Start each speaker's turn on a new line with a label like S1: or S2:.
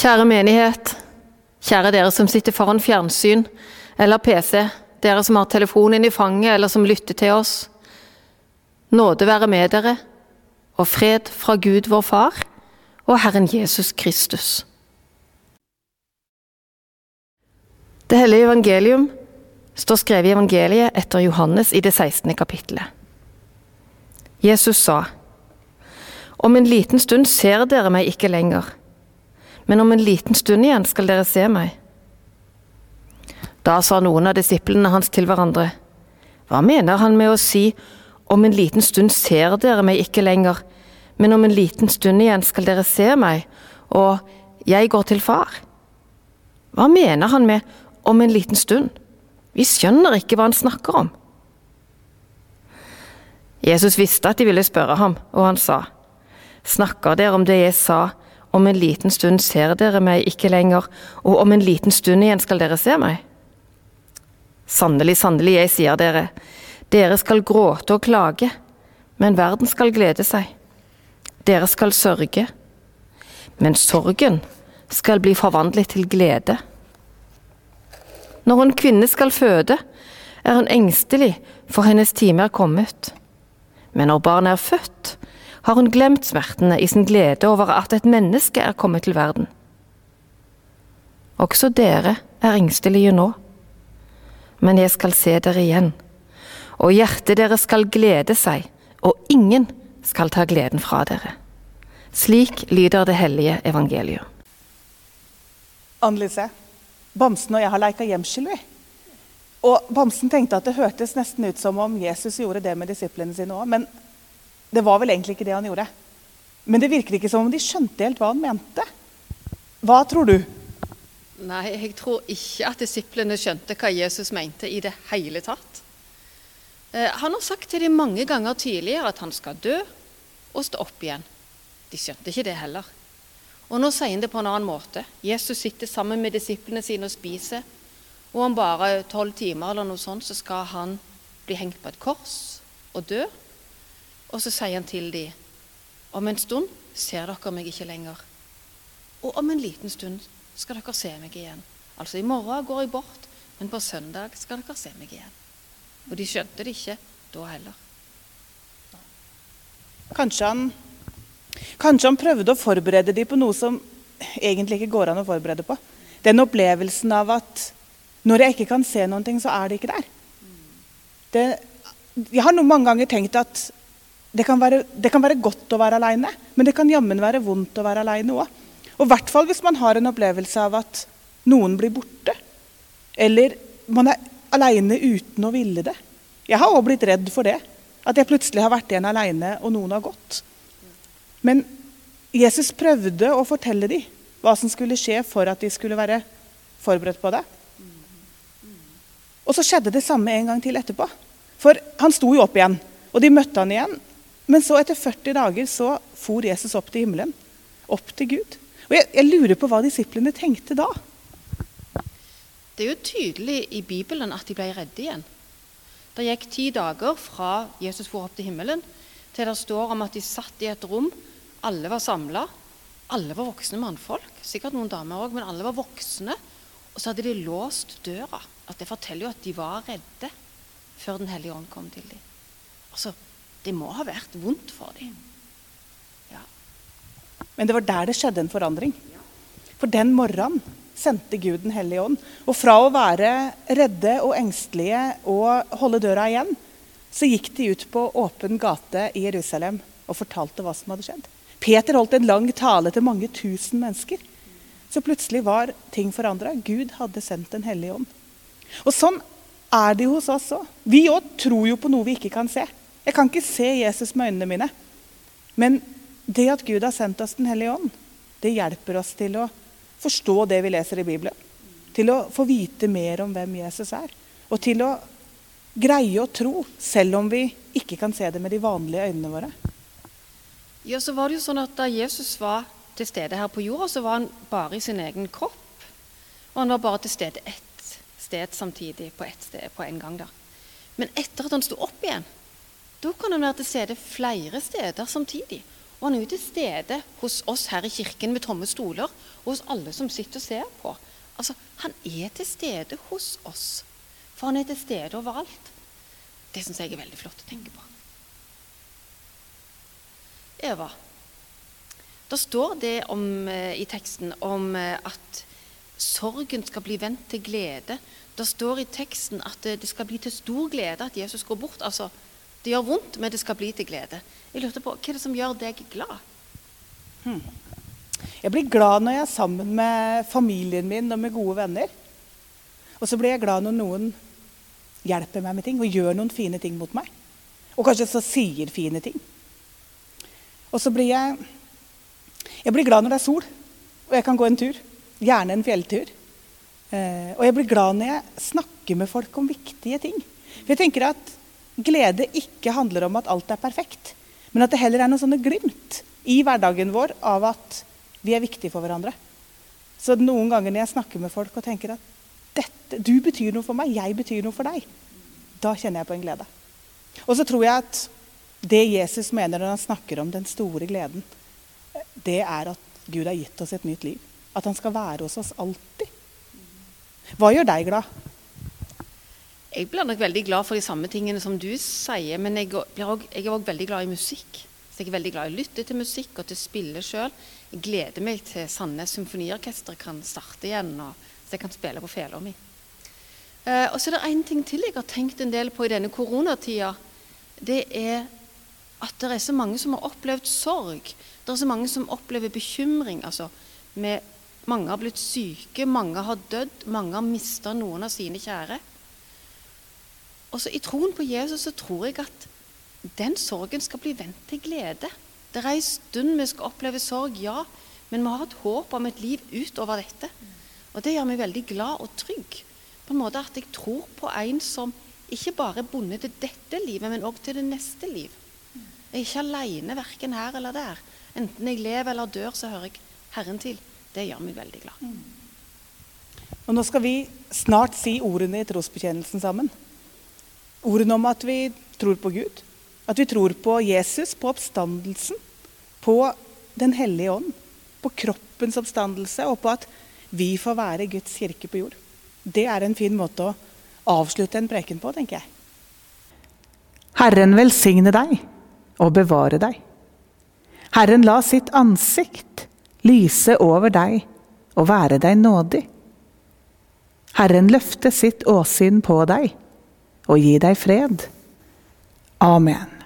S1: Kjære menighet, kjære dere som sitter foran fjernsyn eller PC, dere som har telefonen i fanget eller som lytter til oss. Nåde være med dere, og fred fra Gud vår Far og Herren Jesus Kristus. Det hellige evangelium står skrevet i evangeliet etter Johannes i det 16. kapittelet. Jesus sa, Om en liten stund ser dere meg ikke lenger, men om en liten stund igjen skal dere se meg. Da sa noen av disiplene hans til hverandre, Hva mener han med å si, Om en liten stund ser dere meg ikke lenger, men om en liten stund igjen skal dere se meg, og jeg går til far? Hva mener han med om en liten stund? Vi skjønner ikke hva han snakker om. Jesus visste at de ville spørre ham, og han sa, Snakker dere om det jeg sa, om en liten stund ser dere meg ikke lenger, og om en liten stund igjen skal dere se meg? Sannelig, sannelig, jeg sier dere, dere skal gråte og klage, men verden skal glede seg. Dere skal sørge, men sorgen skal bli forvandlet til glede. Når en kvinne skal føde, er hun engstelig, for hennes time er kommet. Men når barnet er født, har hun glemt smertene i sin glede over at et menneske er kommet til verden. Også dere er engstelige nå, men jeg skal se dere igjen, og hjertet deres skal glede seg, og ingen skal ta gleden fra dere. Slik lyder det hellige evangeliet.
S2: Anne-Lise, Bamsen og jeg har leika gjemsel, vi. Og Bamsen tenkte at det hørtes nesten ut som om Jesus gjorde det med disiplene sine òg. Men det var vel egentlig ikke det han gjorde. Men det virker ikke som om de skjønte helt hva han mente. Hva tror du?
S1: Nei, jeg tror ikke at disiplene skjønte hva Jesus mente i det hele tatt. Eh, han har sagt til dem mange ganger tidligere at han skal dø og stå opp igjen. De skjønte ikke det heller. Og nå sier han det på en annen måte. Jesus sitter sammen med disiplene sine og spiser. Og om bare tolv timer eller noe sånt, så skal han bli hengt på et kors og dø. Og så sier han til dem om en stund ser dere meg ikke lenger. Og om en liten stund skal dere se meg igjen. Altså i morgen går jeg bort, men på søndag skal dere se meg igjen. Og de skjønte det ikke da heller.
S2: Kanskje han, kanskje han prøvde å forberede dem på noe som egentlig ikke går an å forberede på. Den opplevelsen av at når jeg ikke kan se noen ting, så er det ikke der. Det, jeg har noen mange ganger tenkt at det kan, være, det kan være godt å være aleine, men det kan jammen være vondt å være aleine òg. Og i hvert fall hvis man har en opplevelse av at noen blir borte. Eller man er aleine uten å ville det. Jeg har òg blitt redd for det. At jeg plutselig har vært igjen aleine, og noen har gått. Men Jesus prøvde å fortelle dem hva som skulle skje for at de skulle være forberedt på det. Og så skjedde det samme en gang til etterpå. For han sto jo opp igjen, og de møtte han igjen. Men så etter 40 dager så for Jesus opp til himmelen. Opp til Gud. Og jeg, jeg lurer på hva disiplene tenkte da.
S1: Det er jo tydelig i Bibelen at de ble redde igjen. Det gikk ti dager fra Jesus for opp til himmelen, til det står om at de satt i et rom. Alle var samla. Alle var voksne mannfolk. Sikkert noen damer òg, men alle var voksne. Og så hadde de låst døra. At Det forteller jo at de var redde før Den hellige ånd kom til dem. Altså, det må ha vært vondt for dem. Ja.
S2: Men det var der det skjedde en forandring. For den morgenen sendte Gud Den hellige ånd. Og fra å være redde og engstelige og holde døra igjen, så gikk de ut på åpen gate i Jerusalem og fortalte hva som hadde skjedd. Peter holdt en lang tale til mange tusen mennesker. Så plutselig var ting forandra. Gud hadde sendt Den hellige ånd. Og sånn er det jo hos oss òg. Vi òg tror jo på noe vi ikke kan se. Jeg kan ikke se Jesus med øynene mine. Men det at Gud har sendt oss Den hellige ånd, det hjelper oss til å forstå det vi leser i Bibelen. Til å få vite mer om hvem Jesus er. Og til å greie å tro, selv om vi ikke kan se det med de vanlige øynene våre.
S1: Ja, så var det jo sånn at Da Jesus var til stede her på jorda, så var han bare i sin egen kropp. Og han var bare til stede ett sted samtidig, på ett sted på en gang. da. Men etter at han sto opp igjen, da kan han være til stede flere steder samtidig. Og han er jo til stede hos oss her i kirken med tomme stoler, og hos alle som sitter og ser på. Altså, Han er til stede hos oss, for han er til stede overalt. Det syns jeg er veldig flott å tenke på. Eva, det står det om, eh, i teksten om eh, at sorgen skal bli vendt til glede. Det står i teksten at det skal bli til stor glede at Jesus går bort. Altså, det gjør vondt, men det skal bli til glede. Jeg lurte på, Hva er det som gjør deg glad?
S2: Hmm. Jeg blir glad når jeg er sammen med familien min og med gode venner. Og så blir jeg glad når noen hjelper meg med ting og gjør noen fine ting mot meg. Og kanskje så sier fine ting. Og så blir jeg Jeg blir glad når det er sol og jeg kan gå en tur. Gjerne en fjelltur. Eh, og jeg blir glad når jeg snakker med folk om viktige ting. For jeg tenker at glede ikke handler om at alt er perfekt, men at det heller er noen sånne glimt i hverdagen vår av at vi er viktige for hverandre. Så noen ganger når jeg snakker med folk og tenker at dette, du betyr noe for meg, jeg betyr noe for deg, da kjenner jeg på en glede. Og så tror jeg at det Jesus mener når han snakker om den store gleden, det er at Gud har gitt oss et nytt liv. At han skal være hos oss alltid. Hva gjør deg glad?
S1: Jeg blir nok veldig glad for de samme tingene som du sier, men jeg, også, jeg er òg veldig glad i musikk. Så jeg er veldig glad i å lytte til musikk og til å spille sjøl. Jeg gleder meg til Sandnes Symfoniorkester kan starte igjen, og så jeg kan spille på fela mi. Eh, og så er det én ting til jeg har tenkt en del på i denne koronatida. Det er at det er så mange som har opplevd sorg. Det er så mange som opplever bekymring. altså med, Mange har blitt syke, mange har dødd, mange har mista noen av sine kjære. Og så I troen på Jesus så tror jeg at den sorgen skal bli vendt til glede. Det er en stund vi skal oppleve sorg, ja, men vi har et håp om et liv utover dette. Og det gjør meg veldig glad og trygg. På en måte at jeg tror på en som ikke bare er bundet til dette livet, men òg til det neste liv. Jeg er ikke aleine verken her eller der. Enten jeg lever eller dør, så hører jeg Herren til. Det gjør meg veldig glad.
S2: Og Nå skal vi snart si ordene i trosbekjennelsen sammen. Ordene om at vi tror på Gud, at vi tror på Jesus, på oppstandelsen, på Den hellige ånd, på kroppens oppstandelse og på at vi får være Guds kirke på jord. Det er en fin måte å avslutte en preken på, tenker jeg. Herren velsigne deg og bevare deg. Herren la sitt ansikt lyse over deg og være deg nådig. Herren løfte sitt åsyn på deg og gi deg fred. Amen.